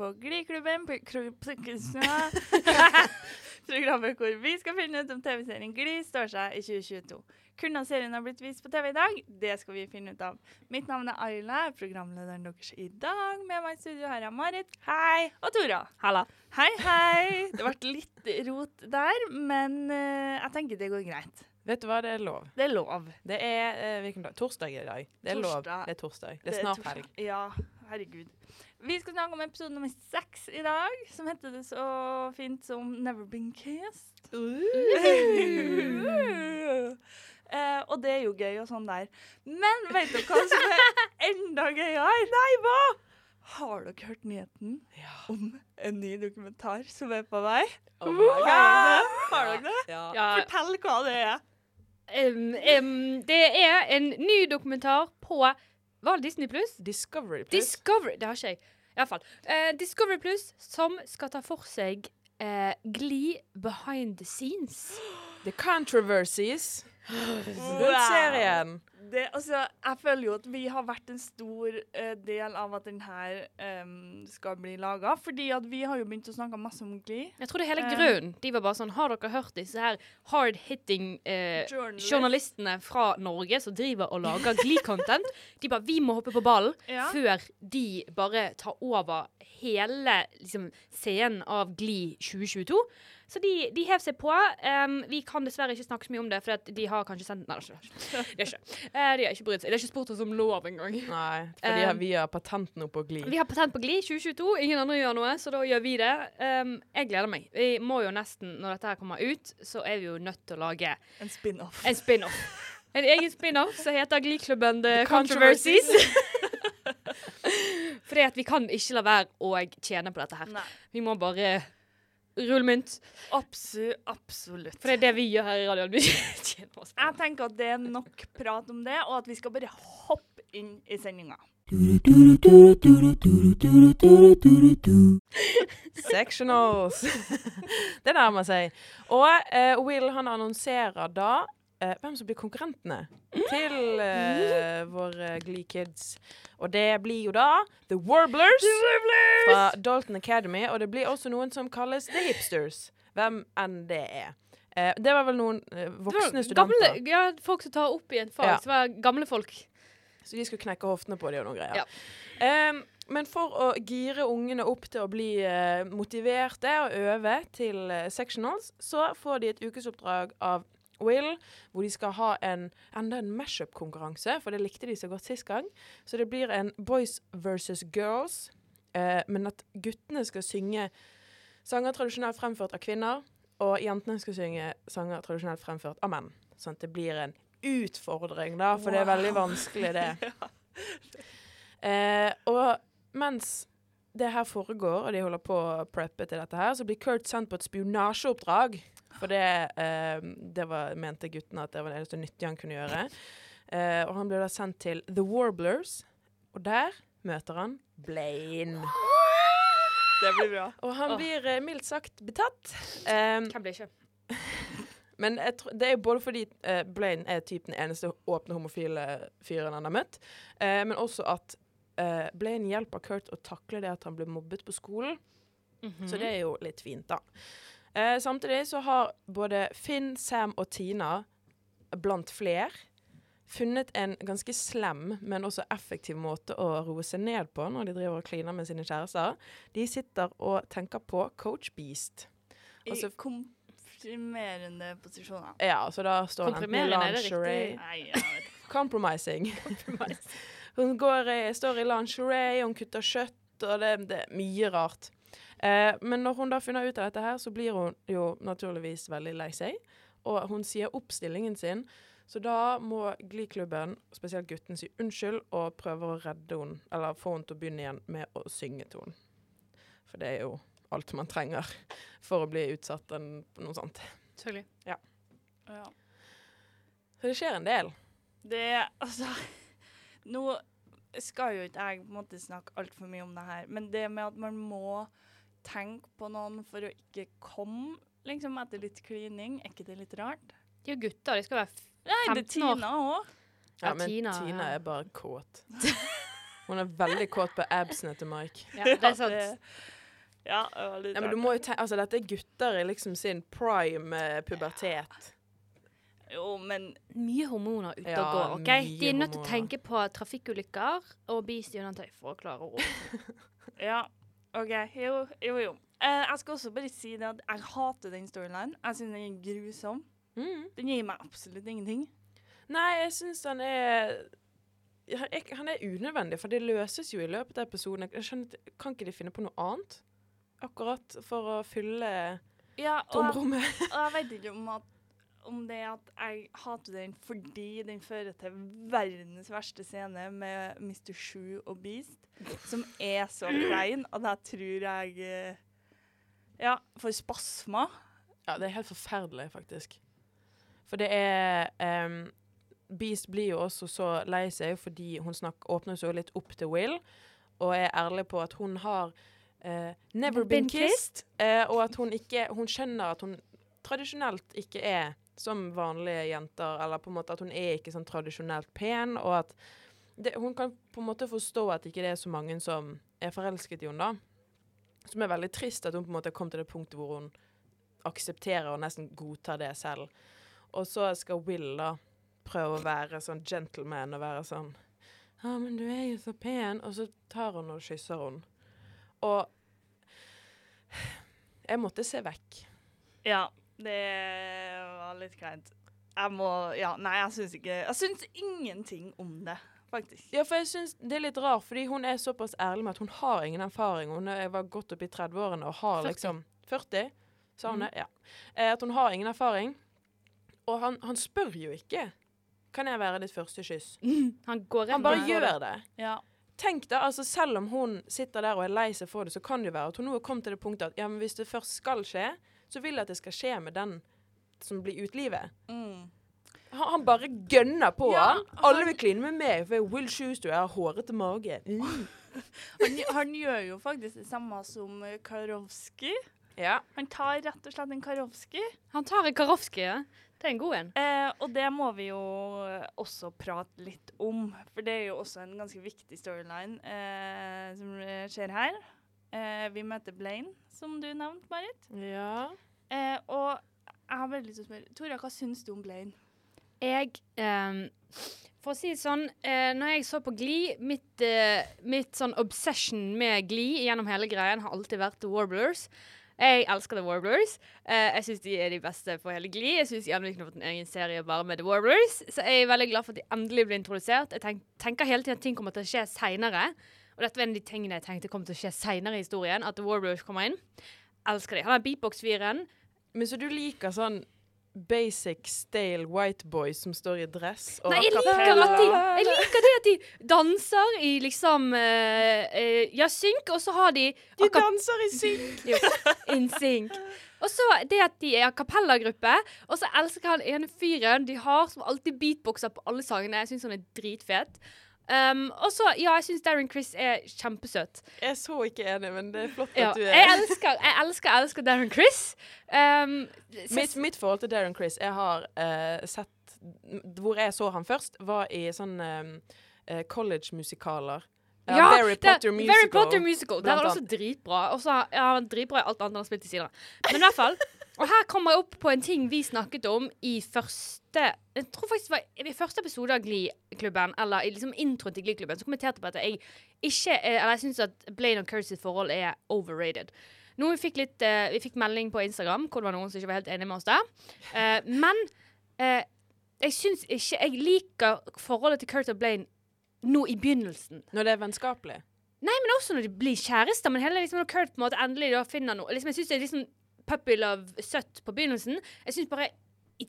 på Gliklubben på Programmet hvor vi skal finne ut om TV-serien Gli står seg i 2022. Kunne serien har blitt vist på TV i dag, det skal vi finne ut av. Mitt navn er Ayla, jeg er programlederen deres i dag. Med meg i studio her er Marit. Hei. Og Tora. Halla. Hei, hei. Det ble litt rot der, men uh, jeg tenker det går greit. Vet du hva, det er lov. Det er lov. Det er eh, hvilken dag? Torsdag i dag. Det er lov. Det er torsdag. Det er snart helg. Ja, herregud. Vi skal snakke om episode nummer seks i dag, som heter det så fint som Never Been Kissed. Uh, og det er jo gøy og sånn der. Men vet dere hva som er enda gøyere? Nei, hva? Har dere hørt nyheten Ja. om en ny dokumentar som er på vei? Oh my God. Har dere det? Ja. Ja, Fortell hva det er. Um, um, det er en ny dokumentar på Var det Disney Pluss? Discovery Plus. Discovery Det har ikke jeg. Iallfall. Uh, Discovery Pluss, som skal ta for seg uh, Glee behind the scenes. The Controversies. Rundt serien. Det, altså, jeg føler jo at vi har vært en stor uh, del av at den her um, skal bli laga. Fordi at vi har jo begynt å snakke masse om Glee. Jeg tror det er hele Eh. grunnen. De var bare sånn Har dere hørt disse her hard-hitting uh, Journalist. journalistene fra Norge som driver og lager Glee-content? De bare Vi må hoppe på ballen Ja. før de bare tar over hele liksom, scenen av Glee 2022. Så de, de hev seg på. Um, vi kan dessverre ikke snakke så mye om det, for at de har kanskje sendt Nei, det er ikke. De har ikke, Eh, de har ikke brydd seg. De har ikke spurt oss om lov engang. Nei, fordi Um, vi har patent nå på Gli. Vi har patent på Gli 2022. Ingen andre gjør noe, så da gjør vi det. Um, jeg gleder meg. Vi må jo nesten, når dette her kommer ut, så er vi jo nødt til å lage En spin-off. en spin-off. En egen spin-off som heter Glee-klubben The, The Controversies. Fordi at vi kan ikke la være å tjene på dette her. Nei, Vi må bare rulle mynt. absu absolutt. For det er det vi gjør her i radioen. Jeg tenker at det er nok prat om det, og at vi skal bare hoppe inn i sendinga. Sectionals. det nærmer seg. Og uh, Will han annonserer da eh, hvem som blir konkurrentene til eh, våre Glee Kids. Og det blir jo da The Warblers, fra Dalton Academy. Og det blir også noen som kalles The Hipsters. Hvem enn det er. Eh, det var vel noen eh, voksne studenter. Gamle, ja, folk som tar opp i en fag. Ja. Som var gamle folk. Så de skulle knekke hoftene på de og noen greier. Ja. Um, men for å gire ungene opp til å bli uh, motiverte og øve til uh, sectionals, så får de et ukesoppdrag av Will, hvor de skal ha en, enda en mashup-konkurranse, for det likte de så godt sist gang. Så det blir en boys versus girls, eh, men at guttene skal synge sanger tradisjonelt fremført av kvinner, og jentene skal synge sanger tradisjonelt fremført av menn. Sånn at det blir en utfordring, da, for det er veldig vanskelig, det. Eh, og mens det her foregår, og de holder på å preppe til dette her, så blir Kurt sendt på et spionasjeoppdrag. For det, eh, det var, mente guttene at det var det eneste nyttige han kunne gjøre. Eh, og han ble da sendt til The Warblers, og der møter han Blaine. Det blir bra. Og han blir eh, mildt sagt betatt. Eh, Hvem blir ikke? men jeg tror, det er jo både fordi eh, Blaine er typ den eneste åpne homofile fyren han har møtt, eh, men også at eh, Blaine hjelper Kurt å takle det at han blir mobbet på skolen. Så det er jo litt fint, da. Eh, samtidig så har både Finn, Sam og Tina, blant fler, funnet en ganske slem, men også effektiv måte å roe seg ned på når de driver og kliner med sine kjærester. De sitter og tenker på Coach Beast. I Altså- komprimerende posisjoner. Ja, så da står det enten i er lingerie? Nei, jeg vet ikke. Compromising. hun går, står i lingerie, hun kutter kjøtt, og det, det er mye rart. Eh, men når hun da finner ut av dette her, så blir hun jo naturligvis veldig lei seg. Og hun sier opp stillingen sin, så da må Gliklubben, spesielt gutten, si unnskyld og prøve å redde henne, eller få henne til å begynne igjen med å synge til henne. For det er jo alt man trenger for å bli utsatt for noe sånt. Selvfølgelig. Ja. Så det skjer en del. Det Altså Nå skal jo ikke jeg på en måte snakke altfor mye om det her, men det med at man må tenke på noen for å ikke komme liksom etter litt klining, er ikke det litt rart? De er jo gutter, de skal være f- Nei, det er 15 år. Tina òg. Ja, Ja, men Tina, Tina, er bare kåt. Hun er veldig kåt på absene til Mike. Ja, det er sant. Ja, det Ja, men du må jo tenke, altså Dette er gutter i liksom sin prime eh, pubertet. Jo, men Mye hormoner ute og går. ok? De er nødt til å tenke på trafikkulykker og bistjernetøy for å klare å ro. Ja, OK. Jo, jo. jo. Eh, jeg skal også bare si det at jeg hater den storylinen. Jeg syns den er grusom. Mm. Den gir meg absolutt ingenting. Nei, jeg syns han er Han er unødvendig, for det løses jo i løpet av episoden. Jeg skjønner, Kan ikke de finne på noe annet? Akkurat for å fylle Ja, og jeg, og jeg vet ikke om, at, om det at jeg hater den fordi den fører til verdens verste scene med Mr. Shoe og Beast, som er så klein at jeg tror jeg eh, Ja, får spasmer. Ja, det er helt forferdelig, faktisk. For det er um, Beast blir jo også så lei seg fordi hun snak, åpner seg litt opp til Will, og er ærlig på at hun har uh, never been Been kissed, eh, og at hun ikke Hun skjønner at hun tradisjonelt ikke er som vanlige jenter, eller på en måte at hun er ikke sånn tradisjonelt pen, og at det, hun kan på en måte forstå at ikke det er så mange som er forelsket i henne, da. Som er veldig trist at hun på en måte kom til det punktet hvor hun aksepterer og nesten godtar det selv. Og så skal Will da prøve å være sånn gentleman og være sånn Ja, men du er jo så pen. Og så tar hun og kysser hun. Og jeg måtte se vekk. Ja, det var litt kleint. Jeg må Ja, nei, jeg syns ikke Jeg syns ingenting om det, faktisk. Ja, for jeg syns det er litt rart, fordi hun er såpass ærlig med at hun har ingen erfaring. Hun er, var godt opp i 30-årene og har 40. liksom 40, sa hun Mhm. det? Ja. Eh, at hun har ingen erfaring. Og han, han spør jo ikke. Kan jeg være ditt første kyss? Han går rett Han bare gjør det. Ja. Tenk da, altså Selv om hun sitter der og er lei seg for det, så kan det jo være at hun nå har kommet til det punktet at ja, men hvis det først skal skje, så vil jeg at det skal skje med den som blir utelivet. Mm. Han, han bare gønner på. Ja, han. Alle vil kline med meg, for jeg er Will Shoes, jeg har hårete mage. Mm. Han, han gjør jo faktisk det samme som eh, Karowski. Ja. Han tar rett og slett en Karowski. Han tar en Karofsky, ja. Det er en god en. Eh, og det må vi jo eh, også prate litt om, for det er jo også en ganske viktig storyline eh, som eh, skjer her. Eh, vi møter Blaine, som du nevnte, Marit. ja. Eh, og jeg har veldig lyst til å spørre Tora, hva syns du om Blaine? Jeg eh, For å si det sånn, eh, når jeg så på Glee Mitt, eh, mitt sånn obsession med Glee gjennom hele greien har alltid vært The Warblers. Jeg elsker The Warblers. Eh, jeg syns de er de beste på hele Glee. Jeg syns de kunne fått en egen serie bare med The Warblers. Så jeg er veldig glad for at de endelig ble introdusert. Jeg tenk, tenker hele tiden at ting kommer til å skje seinere. Og dette var en av de tingene jeg tenkte kom til å skje seinere i historien. At The kommer inn. Elsker de. Han er beatbox-viren. Men så du liker sånn basic, stale white boys som står i dress og Nei, jeg liker, de, jeg liker det at de danser i liksom uh, Ja, synk, og så har de De danser i synk! Jo, in sync. Og så det at de er a cappella-gruppe, og så elsker han ene fyren de har, som alltid beatboxer på alle sangene. Jeg syns han er dritfet. Um, og så, ja, jeg syns Darren Chris er kjempesøt. Jeg er så ikke enig, men det er flott Ja, at du jeg er elsker, jeg elsker, elsker Darren Chris. Um, mitt, mitt forhold til Darren Chris Jeg har uh, sett Hvor jeg så han først, var i sånn eh, college-musikaler. Ja, Ja, Harry Potter Musical. Harry Potter Musical. Det var også dritbra. Og så er han dritbra i alt annet han har spilt i siden. Men i hvert fall. Og her kommer jeg opp på en ting vi snakket om i første Jeg tror faktisk det var i første episode av Glee-klubben, eller liksom introen til Glee-klubben, så kommenterte jeg på at jeg ikke er- Eller jeg syns at Blaine og sitt forhold er overrated. Noe vi fikk litt uh, Vi fikk melding på Instagram hvor det var noen som ikke var helt enig med oss der. Uh, men uh, jeg syns ikke Jeg liker forholdet til Kurt og Blaine nå i begynnelsen. Når det er vennskapelig. Nei, men også når de blir kjærester. Men hele liksom, når Kurt på en måte endelig da finner noe liksom, Jeg syns det er liksom puppy love søtt på begynnelsen. Jeg syns bare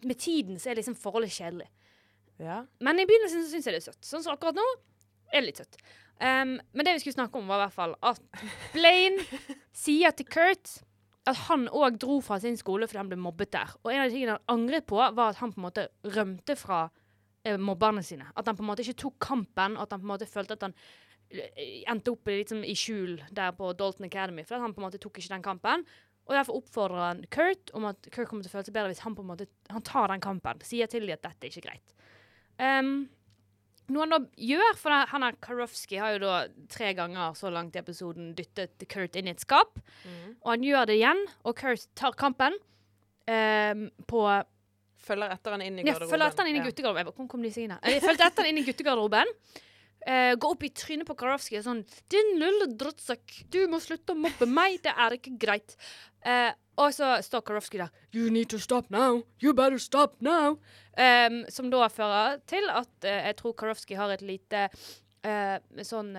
med tiden så er liksom forholdet kjedelig. Ja. Men i begynnelsen så syns jeg det er søtt. Sånn som akkurat nå er det litt søtt. Um, men det vi skulle snakke om, var i hvert fall at Blaine sier til Kurt at han òg dro fra sin skole fordi han ble mobbet der. Og en av de tingene han angret på, var at han på en måte rømte fra eh, mobberne sine. At han på en måte ikke tok kampen, og at han på en måte følte at han eh, endte opp liksom, i skjul der på Dalton Academy. For at han på en måte tok ikke den kampen. Og derfor oppfordrer han Kurt om at Kurt kommer til å føle seg bedre hvis han på en måte han tar den kampen. Sier til dem at dette er ikke greit. Um, noe han da gjør, for han- han er Karofsky har jo da tre ganger så langt i episoden dyttet Kurt inn i et skap. Og han gjør det igjen, og Kurt tar kampen um, på Følger etter han inn i ja, følger etter han inn i guttegarderoben. Hvor kom de seg inn her? Jeg fulgte etter han inn i guttegarderoben. Eh, går opp i trynet på Karofsky og sånn 'Din lille drittsekk, du må slutte å mobbe meg. Det er ikke greit.' Uh, og så står Karofsky der 'You need to stop now. You better stop now.' Um, som da fører til at uh, jeg tror Karofsky har et lite eh, sånn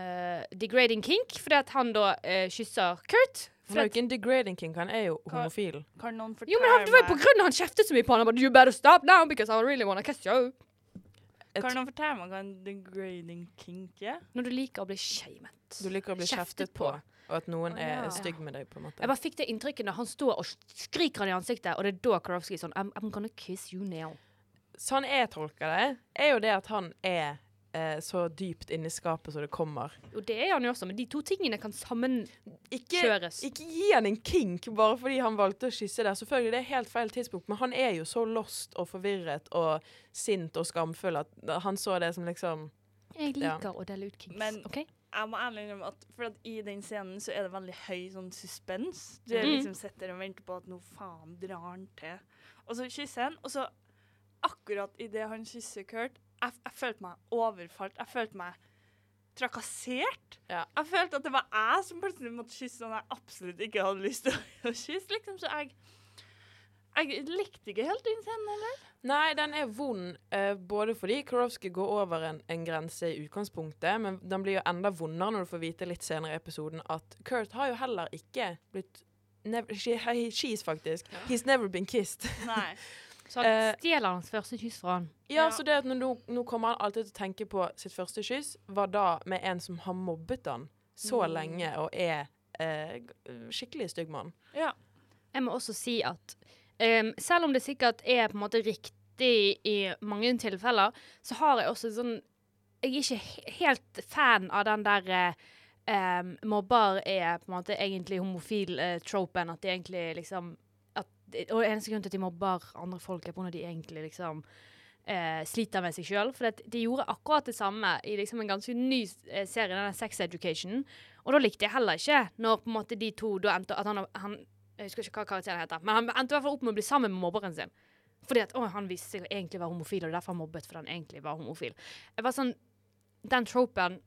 degrading kink, fordi at han da kysser Kurt. Han er jo ikke en degrading king, han er jo homofil. Kan noen Jo, men han, det var jo på grunn av han kjeftet så mye på han. Han bare, You better stop now because I really wanna kiss you. Kan noen fortelle meg hva en degrading kink er? Når du liker å bli shamet. Du liker å bli Kjeftet på, og at noen er stygg med deg, på en måte. Jeg bare fikk det inntrykket når han står og skriker han i ansiktet, og det er da Karofsky er sånn I'm, I'm gonna kiss you now. Sånn jeg tolker det, er jo det at han er eh, så dypt inni skapet som det kommer. Jo, det er han jo også, men de to tingene kan sammenkjøres. ikke gi han en kink bare fordi han valgte å kysse der. Selvfølgelig, det er helt feil tidspunkt, men han er jo så lost og forvirret og sint og skamfull at han så det som liksom Jeg Ja. liker å dele ut kinks. Men- OK? Jeg må ærlig innrømme at for at i den scenen så er det veldig høy sånn suspens. Du er Mm. liksom sitter og venter på at nå faen drar han til. Og så kysser han, og så akkurat idet han kysser Kurt, jeg, jeg følte meg overfalt. Jeg følte meg trakassert. Ja. Jeg følte at det var jeg som plutselig måtte kysse noen jeg absolutt ikke hadde lyst til å kysse. liksom, Så jeg, jeg likte ikke helt den scenen heller. Nei, den er vond uh, både fordi Karofsky går over en, en grense i utgangspunktet, men den blir jo enda vondere når du får vite litt senere i episoden at Kurt har jo heller ikke blitt never, she, he, She's faktisk. He's never been kissed. Nei. Så han Eh, stjeler hans første kyss fra han. Ja, Ja. så det at nå, nå kommer han alltid til å tenke på sitt første kyss, var da med en som har mobbet han så Mm. lenge og er eh, g- skikkelig stygg mann. Ja. Jeg må også si at um, selv om det sikkert er på en måte riktig i mange tilfeller, så har jeg også sånn Jeg er ikke helt fan av den der eh, em, mobber er på en måte egentlig homofil-tropen. at de egentlig liksom Og eneste grunn til at de mobber andre folk, er på når de egentlig liksom eh, sliter med seg sjøl. For de gjorde akkurat det samme i liksom en ganske ny eh, serie, denne Sex Education. Og da likte jeg heller ikke når på en måte de to da endte at han, han Jeg husker ikke hva karakteren heter, men han endte i hvert fall opp med å bli sammen med mobberen sin. Fordi at å, han viste seg å egentlig være homofil, og derfor han mobbet fordi han egentlig var homofil. Jeg var sånn Den tropen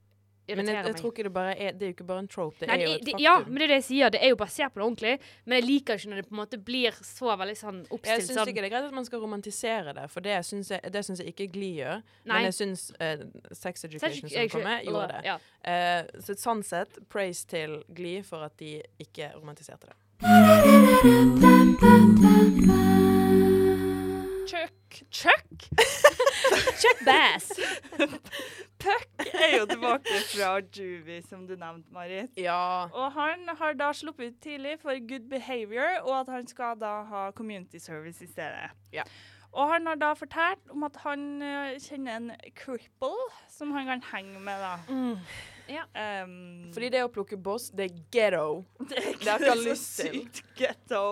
Men jeg, jeg tror ikke det bare er Det er jo ikke bare en trope, det Nei, er jo et faktum. Ja, men det er det jeg sier. Det er jo basert på det ordentlig. Men jeg liker ikke når det på en måte blir så veldig sånn Jeg oppstilt syns sånn. ikke det er greit at man skal romantisere det, for det syns jeg, det syns jeg ikke Glee gjør. Nei. Men jeg syns uh, Sex Education som kom med, gjorde det. Ja. Uh, så sånn sett, praise til Glee for at de ikke romantiserte det. Chuck. Chuck? Chuck Bass. Puck er jo tilbake fra Juvie, som du nevnte, Marit. Ja. Og han har da sluppet ut tidlig for good behavior, og at han skal da ha community service i stedet. Ja. Og han har da fortalt om at han eh, kjenner en cripple som han kan henge med, da. Mm. Um, Fordi det å plukke boss, det er ghetto. det er det er ikke så sykt ghetto.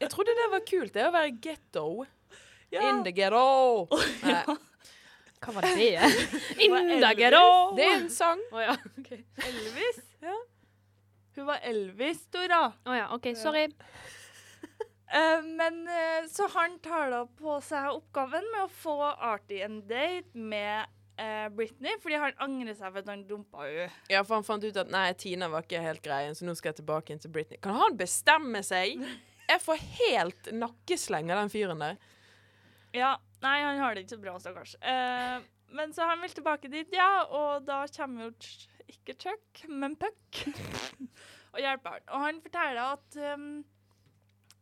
Jeg trodde det var kult, det å være ghetto. Ja. In the ghetto. Nei, Hva var det? Elvis. ghetto. det er en sang. Oh, ja. okay. Elvis? Ja. Hun var Elvis, Dora. Å ja, ok, Sorry. Uh, men uh, så han tar da på seg oppgaven med å få Artie en date med uh, Britney, fordi han angrer seg for at han dumpa henne. Ja, for han fant ut at nei, Tina var ikke helt greien, så nå skal jeg tilbake inn til Britney. Kan han bestemme seg? Jeg får helt nakkesleng av den fyren der. Ja, nei, han har det ikke så bra, stakkars. Uh, men så han vil tilbake dit, ja, og da kommer jo ikke Chuck, men Puck og hjelper han. Og han forteller at um,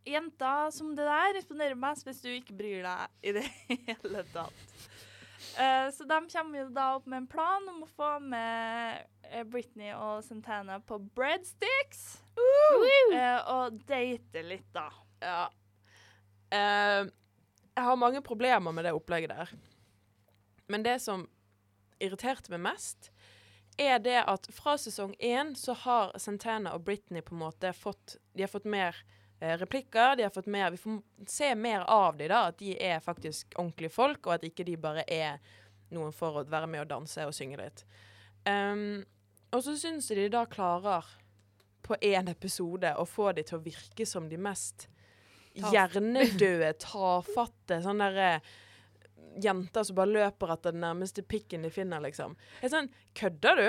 jenta som det der responderer mest hvis du ikke bryr deg i det hele tatt. Uh, så de kommer jo da opp med en plan om å få med eh, Britney og Santana på breadsticks. Uh! og date litt, da. Ja. Eh, jeg har mange problemer med det opplegget der. Men det som irriterte meg mest, er det at fra sesong én så har Santana og Britney på en måte fått De har fått mer eh, replikker, de har fått mer Vi får se mer av dem, da. At de er faktisk ordentlige folk, og at ikke de bare er noen for å være med og danse og synge litt. Um, og så syns jeg de da klarer på én episode å få de til å virke som de mest hjernedøde, tafatte sånn derre Jenter som bare løper etter den nærmeste pikken de finner, liksom. Jeg er sånn, Kødder du?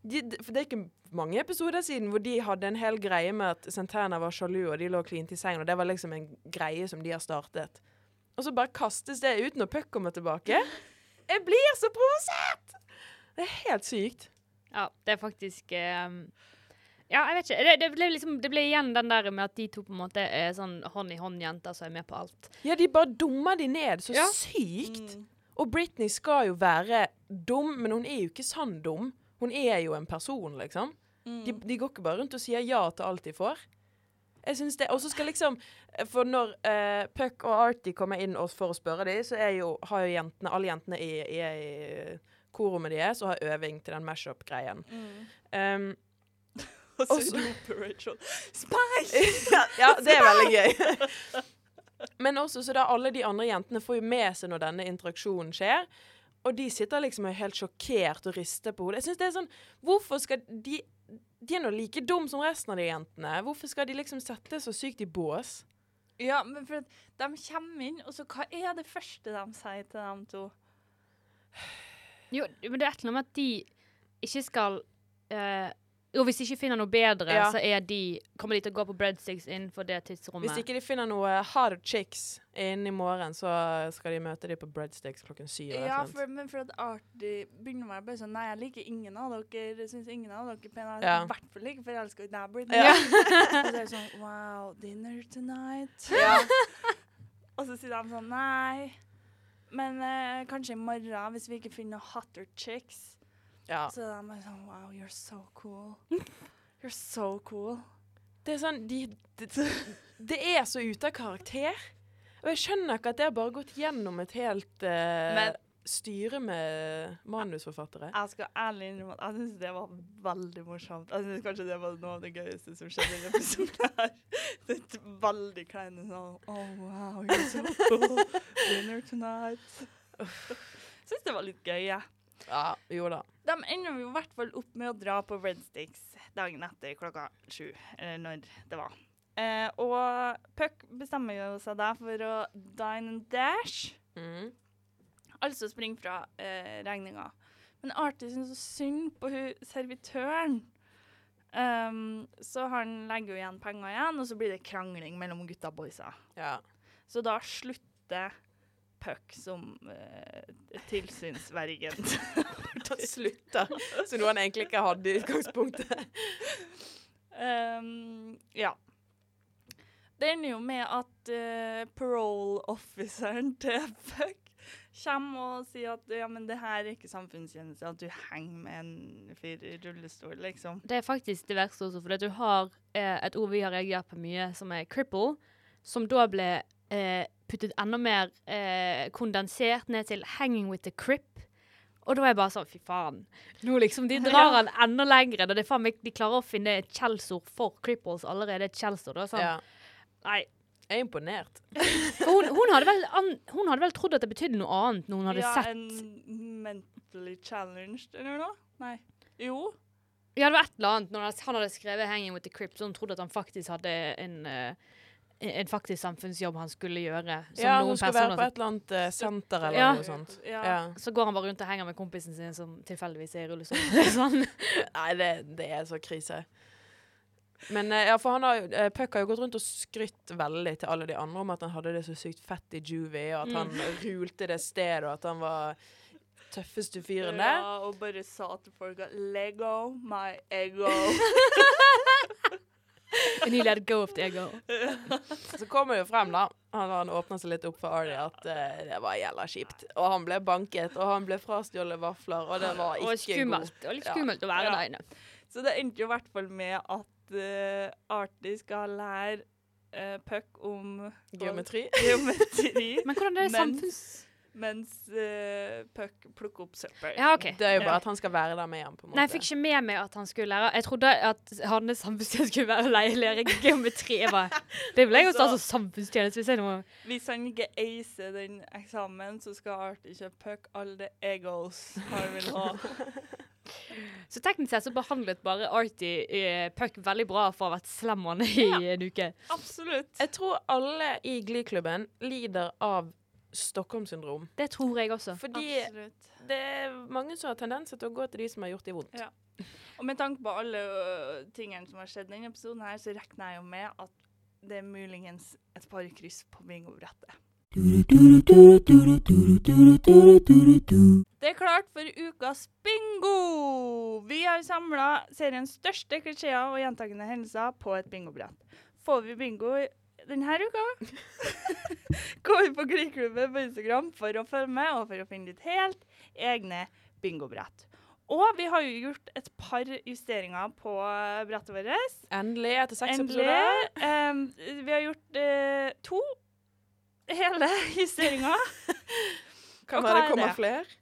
De, de, for det er ikke mange episoder siden hvor de hadde en hel greie med at Santana var sjalu, og de lå klint i sengen, og det var liksom en greie som de har startet. Og så bare kastes det ut når Puck kommer tilbake. Jeg blir så provosert! Det er helt sykt. Ja, det er faktisk ehm, Ja, jeg vet ikke. Det, det, ble liksom, det ble igjen den der med at de to på en måte er sånn hånd i hånd-jenter som er med på alt. Ja, de bare dummer de ned så Ja. sykt. Mm. Og Britney skal jo være dum, men hun er jo ikke sann dum. Hun er jo en person, liksom. Mm. De, de går ikke bare rundt og sier ja til alt de får. Jeg synes det, Og så skal liksom For når uh, Puck og Artie kommer inn og- for å spørre dem, så er jo, har jo jentene, alle jentene i, i, i korrommet deres og har øving til den mash-up-greien. Mm. Um, Og så roper Rachel Spice! ja, det er veldig gøy. Men også så da alle de andre jentene får jo med seg når denne interaksjonen skjer. Og de sitter liksom og er helt sjokkert og rister på hodet. Jeg synes det er sånn Hvorfor skal de De er nå like dum som resten av de jentene. Hvorfor skal de liksom sette så sykt i bås? Ja, men for at de kommer inn, og så hva er det første de sier til dem to? Jo, men det er et eller annet med at de ikke skal eh, Jo, hvis de ikke finner noe bedre, Ja. så er de, kommer de til å gå på breadsticks innenfor det tidsrommet. Hvis ikke de finner noe hard chicks innen i morgen, så skal de møte dem på breadsticks klokken syv. Ja, for, men for at Artie begynner å være bare sånn Nei, jeg liker ingen av dere. Jeg syns ingen av dere er pene. I Ja. i hvert fall ikke forelska i deg, Britney. Ja. og så er det sånn Wow, dinner tonight. Ja. Og så sier de sånn Nei. Men eh, kanskje i morgen, hvis vi ikke finner noe hotter chicks. Ja. Så de bare sånn Wow, you're so cool. You're so cool. Det er sånn de, det, det er så ute av karakter. Og jeg skjønner ikke at det har bare gått gjennom et helt uh, Men- styre med manusforfattere. Jeg skal ærlig innrømme at jeg syns det var veldig morsomt. Jeg synes kanskje det var noe av det gøyeste som skjedde i denne episoden. her. Det veldig kleine sånn Oh, wow, you're so cool. Dinner tonight. Jeg syns det var litt gøy, jeg. Ja, jo da. De ender jo i hvert fall opp med å dra på Breadsticks dagen etter klokka sju, eller når det var. Eh, og Puck bestemmer jo seg da for å dine and dash, Mm. altså springe fra eh, regninga. Men Artie syns så synd på hun servitøren. Um, så han legger jo igjen penger igjen, og så blir det krangling mellom gutta og boysa. Ja. Så da slutter Puck som eh, tilsynsvergen. Slutter. Så noe han egentlig ikke hadde i utgangspunktet. Um, ja. Det ender jo med at uh, parole officeren til Puck kommer og sier at ja, men det her er ikke samfunnstjeneste, at du henger med en fyr i rullestol, liksom. Det er faktisk det verste også, for du har eh, et ord vi har reagert på mye, som er cripple, som da ble eh, puttet enda mer eh, kondensert ned til 'hanging with the crip'. Og da er jeg bare sånn, fy faen. Nå liksom, De drar han enda lenger. Da det faen meg, de klarer å finne et skjellsord for cripples allerede. Et kjelsord, Sånn. Ja. Nei. Jeg er imponert. Hun, hun, hadde vel an, hun hadde vel trodd at det betydde noe annet når hun hadde ja, sett en mentally challenged, eller noe? Nei. Jo. Ja, det var et eller annet når han hadde skrevet 'Hanging with the Crips', så hun trodde at han faktisk hadde en, eh, en faktisk samfunnsjobb han skulle gjøre. Som Ja, noen Hun skal være på et eller annet uh, senter eller Ja. noe sånt. Ja. Ja. Så går han bare rundt og henger med kompisen sin som tilfeldigvis er i rullestol. sånn. Nei, det, det er så krise. Men uh, ja, for han har eh, Puck har jo gått rundt og skrytt veldig til alle de andre om at han hadde det så sykt fett i juvie, og at Mm. han rulte det stedet, og at han var tøffeste fyren der. Ja, og bare sa til folk at Lego, my ego. And he let go of the ego. Så kommer det jo frem, da, han, han åpna seg litt opp for Ari at uh, det var jævla kjipt. Og han ble banket, og han ble frastjålet vafler, og det var Og ikke skummelt. god. Og litt litt Ja. skummelt å være Ja. der inne. Så det endte jo i hvert fall med at uh, Artie skal lære uh, Puck om Geometri. geometri. Men hvordan er det samfunns... mens uh, Puck plukker opp søppel. Ja, OK. Det er jo bare Ja. at han skal være der med ham. på en måte. Nei, jeg fikk ikke med meg at han skulle lære Jeg trodde at hans samfunnstjeneste skulle være leilig i geometri. Det vil jeg jo ta som samfunnstjeneste hvis må... Hvis han ikke acer den eksamen, så skal Artie kjøpe Puck alle the egos han vil ha. Så teknisk sett så behandlet bare Artie eh, Puck veldig bra for å ha vært slem han i Ja. en uke. Absolutt. Jeg tror alle i Glee-klubben lider av Stockholm-syndrom. Det tror jeg også. Fordi Absolutt. det er mange som har tendenser til å gå til de som har gjort de vondt. Ja. Og med tanke på alle ø, tingene som har skjedd denne episoden her, så regner jeg jo med at det er muligens et par kryss på bingobrettet. Det er klart for ukas bingo! Vi har samla seriens største klisjeer og gjentakende hendelser på et bingobrett. Får vi bingo i- denne uka, gå inn på Gliklubben på Instagram for å følge med og for å finne ditt helt egne bingobrett. Og vi har jo gjort et par justeringer på brettet vårt. Endelig, etter seks Endelig. episoder. Um, vi har gjort uh, to hele justeringer. Kan Og være hva det er kommer det? flere.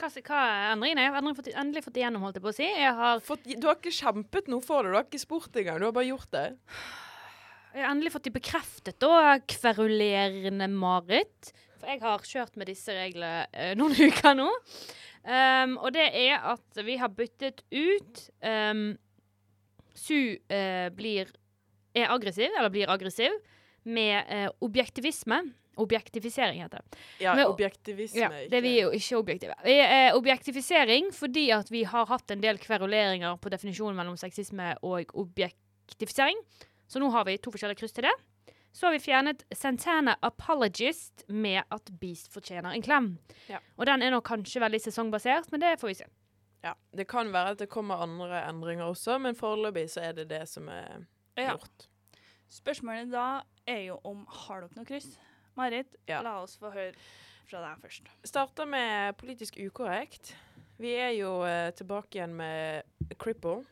Hva, hva er endringen? Jeg har endelig fått, endelig fått igjennom, holdt jeg på å si. Jeg har, Fått, du har ikke kjempet noe for det, du har ikke spurt engang. Du har bare gjort det. Jeg har endelig fått de bekreftet, da, kverulerende Marit. For jeg har kjørt med disse reglene eh, noen uker nå. Um, og det er at vi har byttet ut um, Su eh, blir er aggressiv, eller blir aggressiv, med eh, objektivisme. Objektifisering heter det. Ja, med, objektivisme. Ja, det er vi jo ikke objektive. Vi er objektifisering fordi at vi har hatt en del kveruleringer på definisjonen mellom sexisme og objektifisering. Så nå har vi to forskjellige kryss til det. Så har vi fjernet Santana Apologist med at Beast fortjener en klem. Ja. Og den er nå kanskje veldig sesongbasert, men det får vi se. Ja, Det kan være at det kommer andre endringer også, men foreløpig så er det det som er Ja. gjort. Spørsmålet da er jo om har dere noe kryss? Marit, Ja. la oss få høre fra deg først. Starter med politisk ukorrekt. Vi er jo eh, tilbake igjen med Cripple.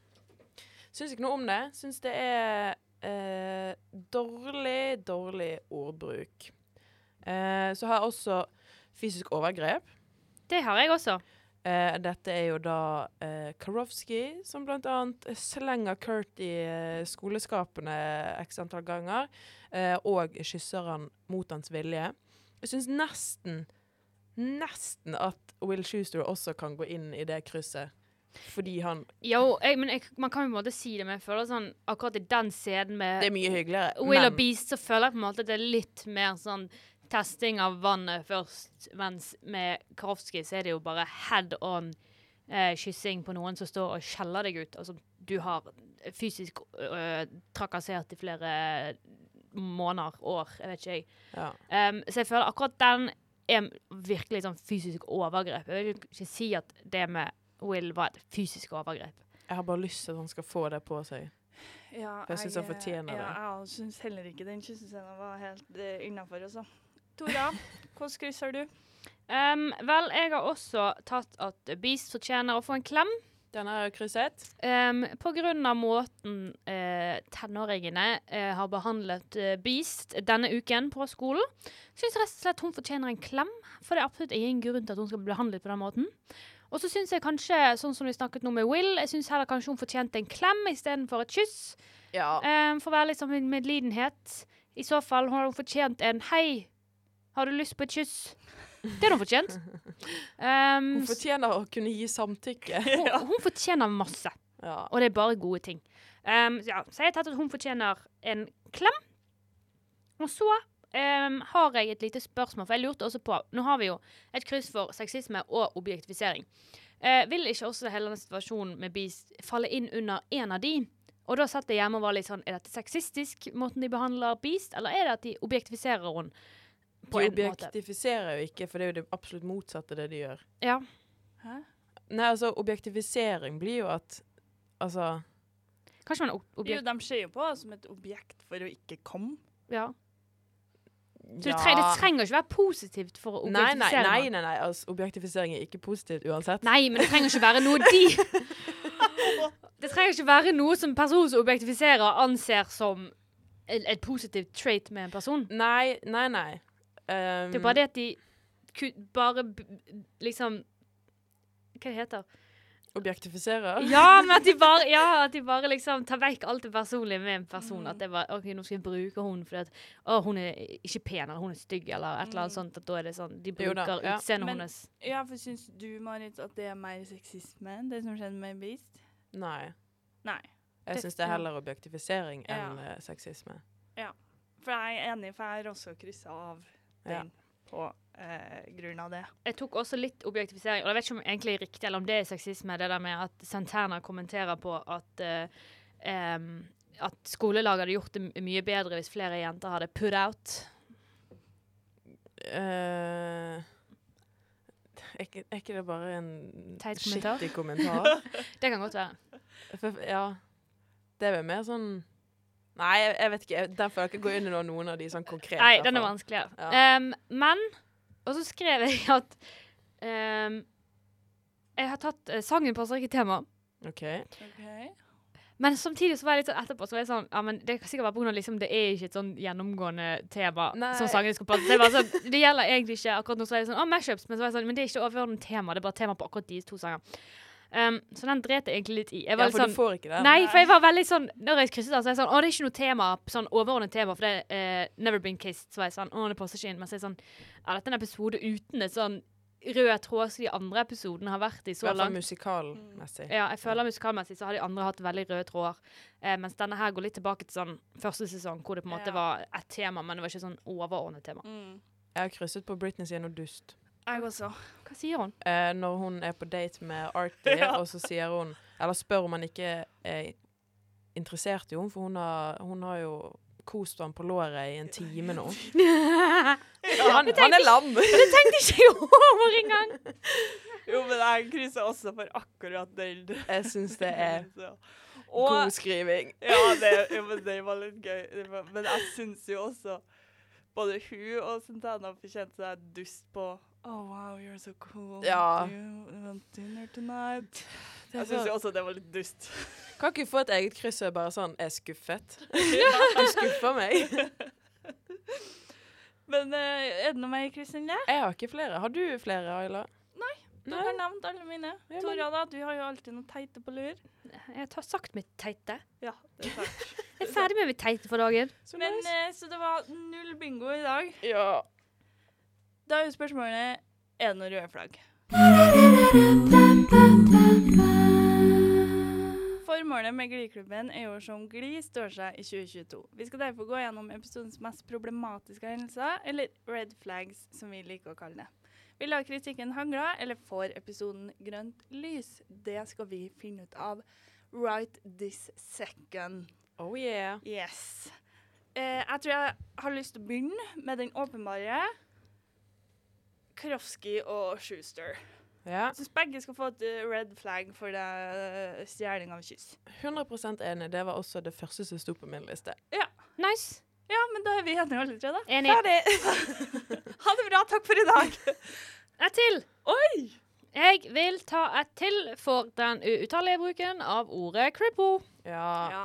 Syns ikke noe om det. Syns det er eh, dårlig, dårlig ordbruk. Eh, så har jeg også fysisk overgrep. Det har jeg også. Eh, dette er jo da eh, Karofsky, som blant annet slenger Kurt i eh, skoleskapene x antall ganger, eh, og kysser han mot hans vilje. Jeg syns nesten, nesten at Will Schuster også kan gå inn i det krysset. Fordi han Jo, jeg, men jeg, man kan jo på en måte si det, men jeg føler sånn akkurat i den scenen med Det er mye hyggeligere. Will og men Beast, så føler jeg på en måte at det er litt mer sånn testing av vannet først, mens med Karofsky så er det jo bare head on eh, kyssing på noen som står og skjeller deg ut. Altså, du har fysisk øh, trakassert i flere måneder, år, jeg vet ikke jeg. ja. Um, så jeg føler akkurat den er virkelig sånn fysisk overgrep. Jeg vil ikke si at det med Will var et fysisk overgrep. Jeg har bare lyst til at han skal få det på seg. Ja, Jeg synes han fortjener det. ja. Jeg syns heller ikke den kyssescenen var helt uh, innafor, altså. Tora, hvilket kryss har du? Um, vel, jeg har også tatt at Beast fortjener å få en klem. Den er krysset. Um, på grunn av måten uh, tenåringene uh, har behandlet uh, Beast denne uken på skolen, syns jeg rett og slett hun fortjener en klem. For det er absolutt ingen grunn til at hun skal bli behandlet på den måten. Og så syns jeg kanskje, sånn som vi snakket nå med Will, jeg syns heller kanskje hun fortjente en klem istedenfor et kyss. Ja. Um, for å være litt sånn med medlidenhet. I så fall har hun fortjent en hei, har du lyst på et kyss? Det har hun fortjent. Um, Hun fortjener å kunne gi samtykke. hun, hun fortjener masse. Ja. Og det er bare gode ting. Um, ja, så jeg har tatt at hun fortjener en klem. Og så um, har jeg et lite spørsmål, for jeg lurte også på Nå har vi jo et kryss for sexisme og objektifisering. Uh, vil ikke også hele denne situasjonen med Beast falle inn under én av de? Og da satt jeg hjemme og var litt sånn Er dette sexistisk, måten de behandler Beast, eller er det at de objektifiserer henne på De en måte? objektifiserer jo ikke, for det er jo det absolutt motsatte det de gjør. Ja. Hæ? Nei, altså, objektifisering blir jo at Altså Kanskje man objekt... Jo, de ser jo på som et objekt for å ikke komme. Ja. Så det, trenger, det trenger ikke være positivt for å objektifisere. nei, nei, nei, nei. Altså, objektifisering er ikke positivt uansett. Nei, men det trenger ikke være noe de Det trenger ikke være noe som personen som objektifiserer, anser som et, et positivt trait med en person. Nei, nei, nei. Um, Det er bare det at de bare liksom Hva det heter Objektifiserer? Ja, men at de bare, ja, at de bare liksom tar vekk alt det personlige med en person. Mm. At det bare, ok, nå skal jeg bruke hun fordi at å, hun er ikke pen, eller hun er stygg, eller et eller annet Mm. sånt. At da er det sånn De bruker ja. utseendet hennes. Ja, for syns du, Marit, at det er mer sexisme, det som skjedde med Beast? Nei. Nei. Jeg syns det er heller objektifisering enn Ja. enn sexisme. For jeg er enig, for jeg har også kryssa av Ja. den på eh, grunn av det. Jeg tok også litt objektifisering, og jeg vet ikke om det egentlig er riktig, eller om det er sexisme, det der med at Santana kommenterer på at eh, eh, at skolelaget hadde gjort det mye bedre hvis flere jenter hadde put out. Uh, er, ikke, er ikke det bare en Teit kommentar? skittig kommentar? Det kan godt være. For, ja. Det er vel mer sånn Nei, jeg, jeg vet ikke. Jeg, derfor jeg ikke gå inn i noen av de sånn konkrete. Nei, den er vanskelig vanskeligere. Ja. Um, men Og så skrev jeg at um, Jeg har tatt uh, sangen passer ikke tema. OK. Men samtidig så var jeg litt sånn etterpå så var jeg sånn, ja, men Det kan sikkert være grunn liksom, det er ikke et sånn gjennomgående tema Nei. som sangene skal passe. Det, sånn, det gjelder egentlig ikke akkurat nå. Så var jeg sånn, å, mashups, men så var jeg sånn, men det er ikke overordnet tema. Det er bare tema på akkurat de to sangene. Um, så den dret jeg egentlig litt i. Ja, for sånn, du får ikke den. Nei, for jeg var veldig sånn Når jeg krysset den, så er jeg sånn Å, det er ikke noe tema, sånn overordnet tema, for det er uh, Never Been Kissed. Så var jeg sånn Å, det passer ikke inn. Men så er jeg sånn Ja, dette er en episode uten et sånn rød tråd som de andre episodene har vært i så langt. musikalmessig. Ja, jeg føler musikalmessig så har de andre hatt veldig røde tråder. Eh, mens denne her går litt tilbake til sånn første sesong, hvor det på en måte Ja. var et tema, men det var ikke sånn overordnet tema. Mm. Jeg har krysset på Britney sier noe dust. Jeg også. Hva sier hun? Eh, når hun er på date med Artie, Ja. og så sier hun Eller spør om han ikke er interessert i henne, for hun har, hun har jo kost ham på låret i en time nå. Ja, han, han er lam! Det tenkte ikke jeg over engang! Jo, men jeg krysser også for akkurat den. Jeg syns det er og, god skriving. ja, det, ja, men det var litt gøy. Men jeg syns jo også både hun og Santana fortjente seg dust på Oh, wow, you're so cool. Ja. Do you want dinner tonight? Det Jeg syns jo også det var litt dust. Kan ikke få et eget kryss og bare sånn er skuffet. Du skuffer meg. Men uh, er det noe mer kryss enn det? Jeg har ikke flere. Har du flere, Ayla? Nei, Du Nei. har nevnt alle mine. Ja, Tora, da, du har jo alltid noe teite på lur. Jeg har sagt mitt teite. Ja, det er sant. Jeg er ferdig med mitt teite for dagen. Så Men nice. uh, Så det var null bingo i dag. Ja. Da er jo spørsmålet er det noen røde flagg. Formålet med Gliklubben er jo som Gli står seg i 2022. Vi skal derfor gå gjennom episodens mest problematiske hendelser, eller red flags, som vi liker å kalle det. Vil la kritikken hangle, eller får episoden grønt lys? Det skal vi finne ut av right this second. Oh yeah. Yes. Eh, jeg tror jeg har lyst til å begynne med den åpenbare. Krofsky og Schuster. Ja. Jeg syns begge skal få et eh, red flag for det stjeling av kyss. 100% enig. Det var også det første som sto på min liste. Nice. Ja, men da er vi enige alle tre, da. Enig. Ha det bra. Takk for i dag. Et til. Oi! Jeg vil ta et til for den uuttalige bruken av ordet cripple. Ja.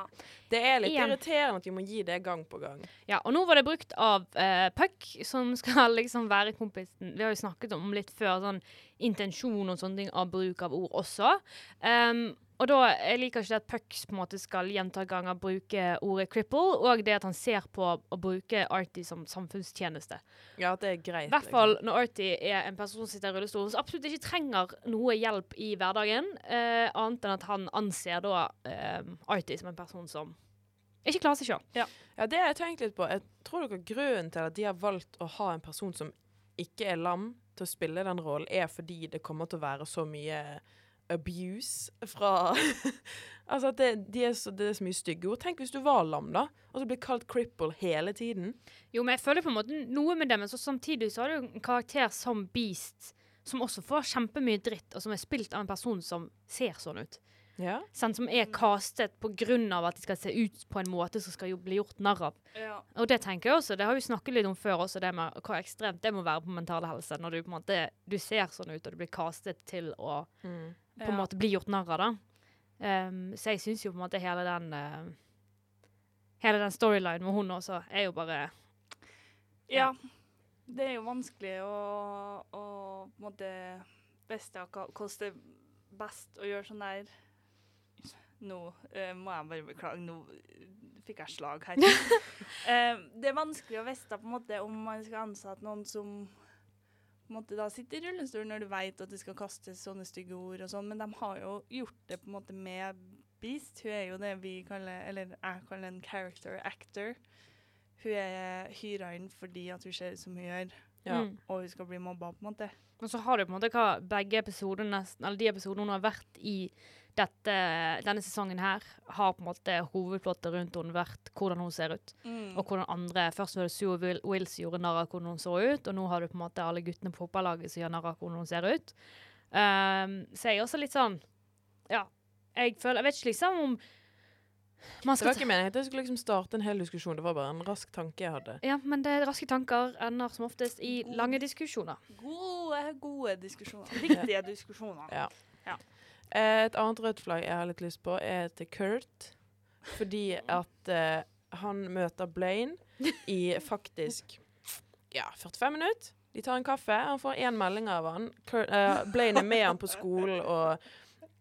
Det er litt Igjen. irriterende at vi må gi det gang på gang. Ja, og nå var det brukt av uh, Puck, som skal liksom være kompisen Vi har jo snakket om litt før sånn intensjon og sånne ting av bruk av ord også. Um, og da, Jeg liker ikke det at Puck på en måte skal gjentatte ganger bruke ordet cripple, og det at han ser på å bruke Artie som samfunnstjeneste. Ja, det er greit. I hvert fall når Artie er en person som sitter i rullestol, som absolutt ikke trenger noe hjelp i hverdagen, eh, annet enn at han anser da eh, Artie som en person som ikke klarer seg sjøl. Ja, det har jeg tenkt litt på. Jeg tror dere grunnen til at de har valgt å ha en person som ikke er lam, til å spille den rollen, er fordi det kommer til å være så mye abuse fra Altså at det, de er så, det er så mye stygge ord. Tenk hvis du var lam, da, og så blir kalt cripple hele tiden. Jo, men jeg føler på en måte noe med det, men så samtidig så har du en karakter som Beast, som også får kjempemye dritt, og som er spilt av en person som ser sånn ut. Ja. Sant? Som er castet av at de skal se ut på en måte som skal jo bli gjort narr av. Ja. Og det tenker jeg også, det har vi snakket litt om før også, det med hvor ekstremt det må være på mental helse, når du på en måte, du ser sånn ut, og du blir castet til å Mm. På en måte bli gjort narr av, da. Um, så jeg syns jo på en måte hele den uh, Hele den storylinen med hun også er jo bare Ja. det er jo vanskelig å, å på en måte hva- hvordan det er best å gjøre sånn der Nå eh, må jeg bare beklage, nå fikk jeg slag her. Eh, det er vanskelig å vite på en måte om man skal ansette noen som måte da sitter i rullestol når du vet at det skal kastes sånne stygge ord og sånn, men de har jo gjort det på en måte med Beast. Hun er jo det vi kaller, eller jeg kaller en character actor. Hun er hyra inn fordi at hun ser ut som hun gjør, Ja. Mm. og hun skal bli mobba, på en måte. Og så har du på en måte hva begge episodene eller de episodene hun har vært i dette, denne sesongen her, har på en måte hovedplottet rundt henne vært hvordan hun ser ut. Mm. Og hvordan andre Først var det Sue Will- Wills gjorde narr av hvordan hun så ut, og nå har du på en måte alle guttene på fotballaget som gjør narr av hvordan hun ser ut. Um, så jeg er også litt sånn Ja, jeg føler Jeg vet ikke liksom om Det skal var ikke meningen at jeg skulle liksom starte en hel diskusjon. Det var bare en rask tanke jeg hadde. Ja, men det er raske tanker ender som oftest i lange diskusjoner. Gode, gode diskusjoner. Viktige diskusjoner. Ja. Ja. Eh, Et annet rødt flagg jeg har litt lyst på, er til Kurt. Fordi at uh, han møter Blaine i faktisk ja, 45 minutter. De tar en kaffe. Han får én melding av han. Kurt, uh, Blaine er med han på skolen og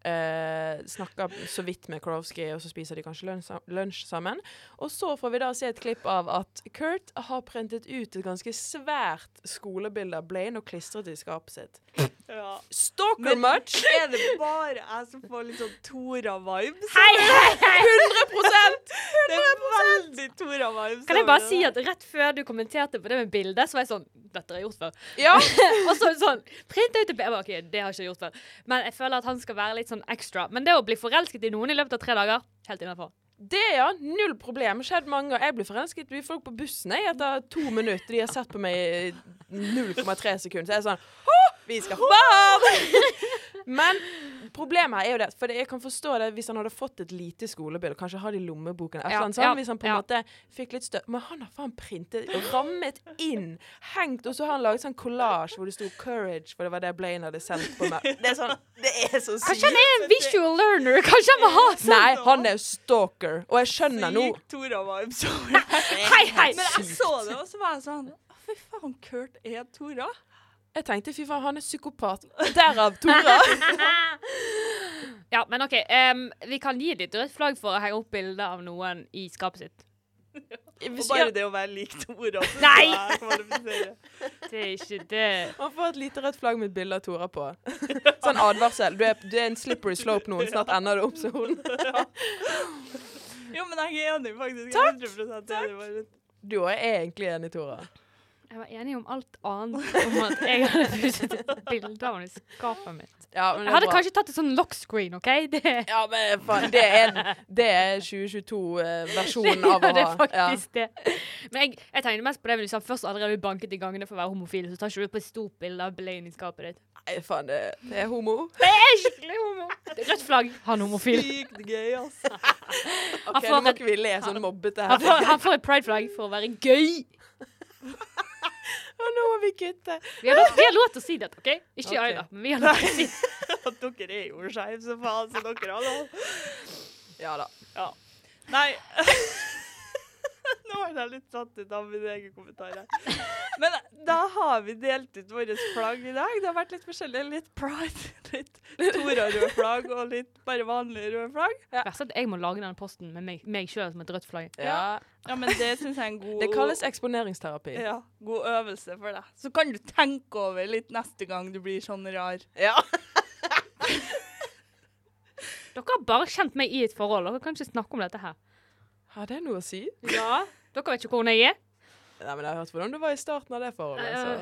eh, snakker så vidt med Korowski, og så spiser de kanskje lunsj, sammen. Og så får vi da se et klipp av at Kurt har printet ut et ganske svært skolebilde av Blaine og klistret i skapet sitt. Ja. Stalker much! er det bare jeg som får litt sånn Tora-vibes? Hei, hei, hei! 100% Det er veldig Tora-vibes. Kan jeg bare si at rett før du kommenterte på det med bildet, så var jeg sånn Dette har jeg gjort før. Ja. og så sånn Print ut et bilde. OK, det har jeg ikke gjort før. Men jeg føler at han skal være litt sånn ekstra. Men det å bli forelsket i noen i løpet av tre dager, helt innafor. Det, ja. Null problem. Skjedd mange ganger. Jeg blir forelsket i folk på bussen jeg, etter to minutter. De har sett på meg i 0,3 sekunder. Så jeg er sånn vi skal få barn! Men problemet her er jo det, for jeg kan forstå det hvis han hadde fått et lite skolebilde, kanskje har det i lommeboken, Ja, eller ja, hvis han på en ja. måte fikk litt støtt. Men han har faen printet, rammet inn, hengt, og så har han laget sånn collage hvor det sto 'courage', for det var det Blaine hadde sendt på meg. Det er sånn, det er så sykt. Kanskje han er en visual learner? Kanskje han må ha sånn? Nei, han er stalker, og jeg skjønner nå. Sykt Tora var over det. Hei, hei! Men jeg så det, og så var jeg sånn Fy faen, Kurt er Tora. Jeg tenkte fy faen, han er psykopat. Derav Tora. Ja, men OK. Um, vi kan gi litt rødt flagg for å henge opp bilde av noen i skapet sitt. Og bare det å være lik Tora. Nei! Det er ikke det. han får et lite rødt flagg med et bilde av Tora på. Sånn advarsel. Du er, du er en slippery slope nå. Snart ender du opp som hun. Jo, men jeg er enig, faktisk. Er 100% enig. Bare. Du er egentlig enig, Tora. Jeg var enig om alt annet om at jeg hadde pusset et bilde av henne i skapet mitt. Ja, men Jeg hadde bra. kanskje tatt et sånn lock screen, OK? Det, Ja, men faen, det er, er 2022-versjonen av å ha Ja, det er faktisk det. Men jeg, jeg tenkte mest på det hvis han først allerede blir banket i gangene for å være homofil, så tar ikke du på et stort bilde av Blaine i skapet ditt. Nei, faen, det, det er homo. Det er skikkelig homo! Rødt flagg. Han er homofil. Sykt gøy, altså. OK, nå må ikke vi le sånn mobbete Han får, han får et prideflagg for å være gøy. Og nå må vi kutte. Vi har, lov, vi har lov til å si dette, OK? Ikke Ok. Aida, men vi har lov til å si det. At dere er jo skeive, så faen, så dere har lov. Ja da. Ja. Nei. Nå ble jeg litt satt ut av min egen kommentar her. Men da har vi delt ut våre flagg i dag. Det har vært litt forskjellig. Litt pride, litt Tora-røde flagg og litt bare vanlige røde flagg. Verst at jeg må lage den posten med meg, meg sjøl som et rødt flagg. Ja. Ja, men det syns jeg er en god Det kalles eksponeringsterapi. ja, god øvelse for deg. Så kan du tenke over litt neste gang du blir sånn rar. Ja. Dere har bare kjent meg i et forhold. Dere kan ikke snakke om dette her. Har det noe å si? Ja. Dere vet ikke hvor jeg er. Nei, men Jeg har hørt hvordan du var i starten av det forholdet. Så.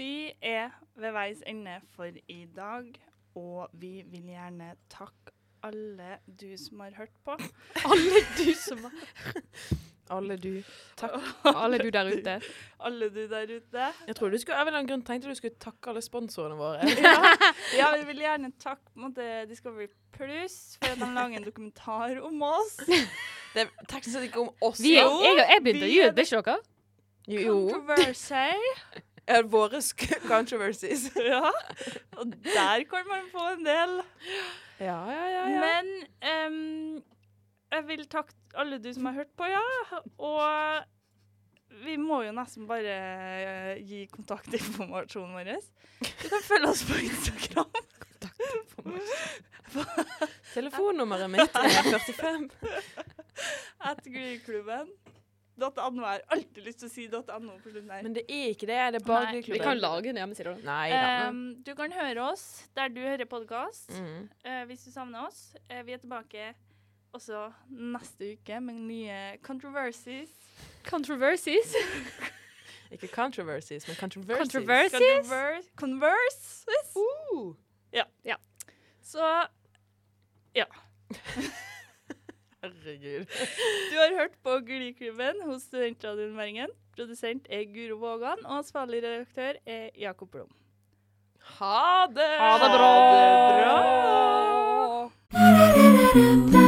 Vi er ved veis ende for i dag, og vi vil gjerne takke alle du som har hørt på. Alle du som har Alle du. Takk. Alle du der ute. Alle du der ute. Jeg tror du skulle, av en eller annen grunn tenkte du skulle takke alle sponsorene våre. Ja, ja vi vil gjerne takke måte, Discovery Plus for at de lager en dokumentar om oss. Det er teknisk sett ikke om oss. Vi er, jeg, jeg begynte å intervjuet, ble ikke dere? Jo. jo. Controversy. Er våre sk- controversies. Ja. Og der kan man få en del. Ja, ja, ja. ja. Men ehm, jeg vil takke alle du som har hørt på, ja. Og vi må jo nesten bare eh, gi kontaktinformasjonen vår. Du kan følge oss på Instagram. Telefonnummeret mitt er 45. At Gryklubben. .no. er alltid lyst til å si .no på slutten her. Men det er ikke det. Det er bare Gryklubben. Vi kan lage en hjemmeside. Nei da. Ehm, du kan høre oss der du hører podkast, Mm. hvis du savner oss. Uh, vi er tilbake også neste uke med nye controversies. Controversies. Ikke controversies, men controversies. Controversies. Converse. Converse. Uh. Ja. Uh. Så ja. Herregud. du har hørt på Gliklubben hos Studentradioen Bergen. Produsent er Guro Vågan, og ansvarlig redaktør er Jakob Blom. Ha det! Ha det bra. Ha det bra.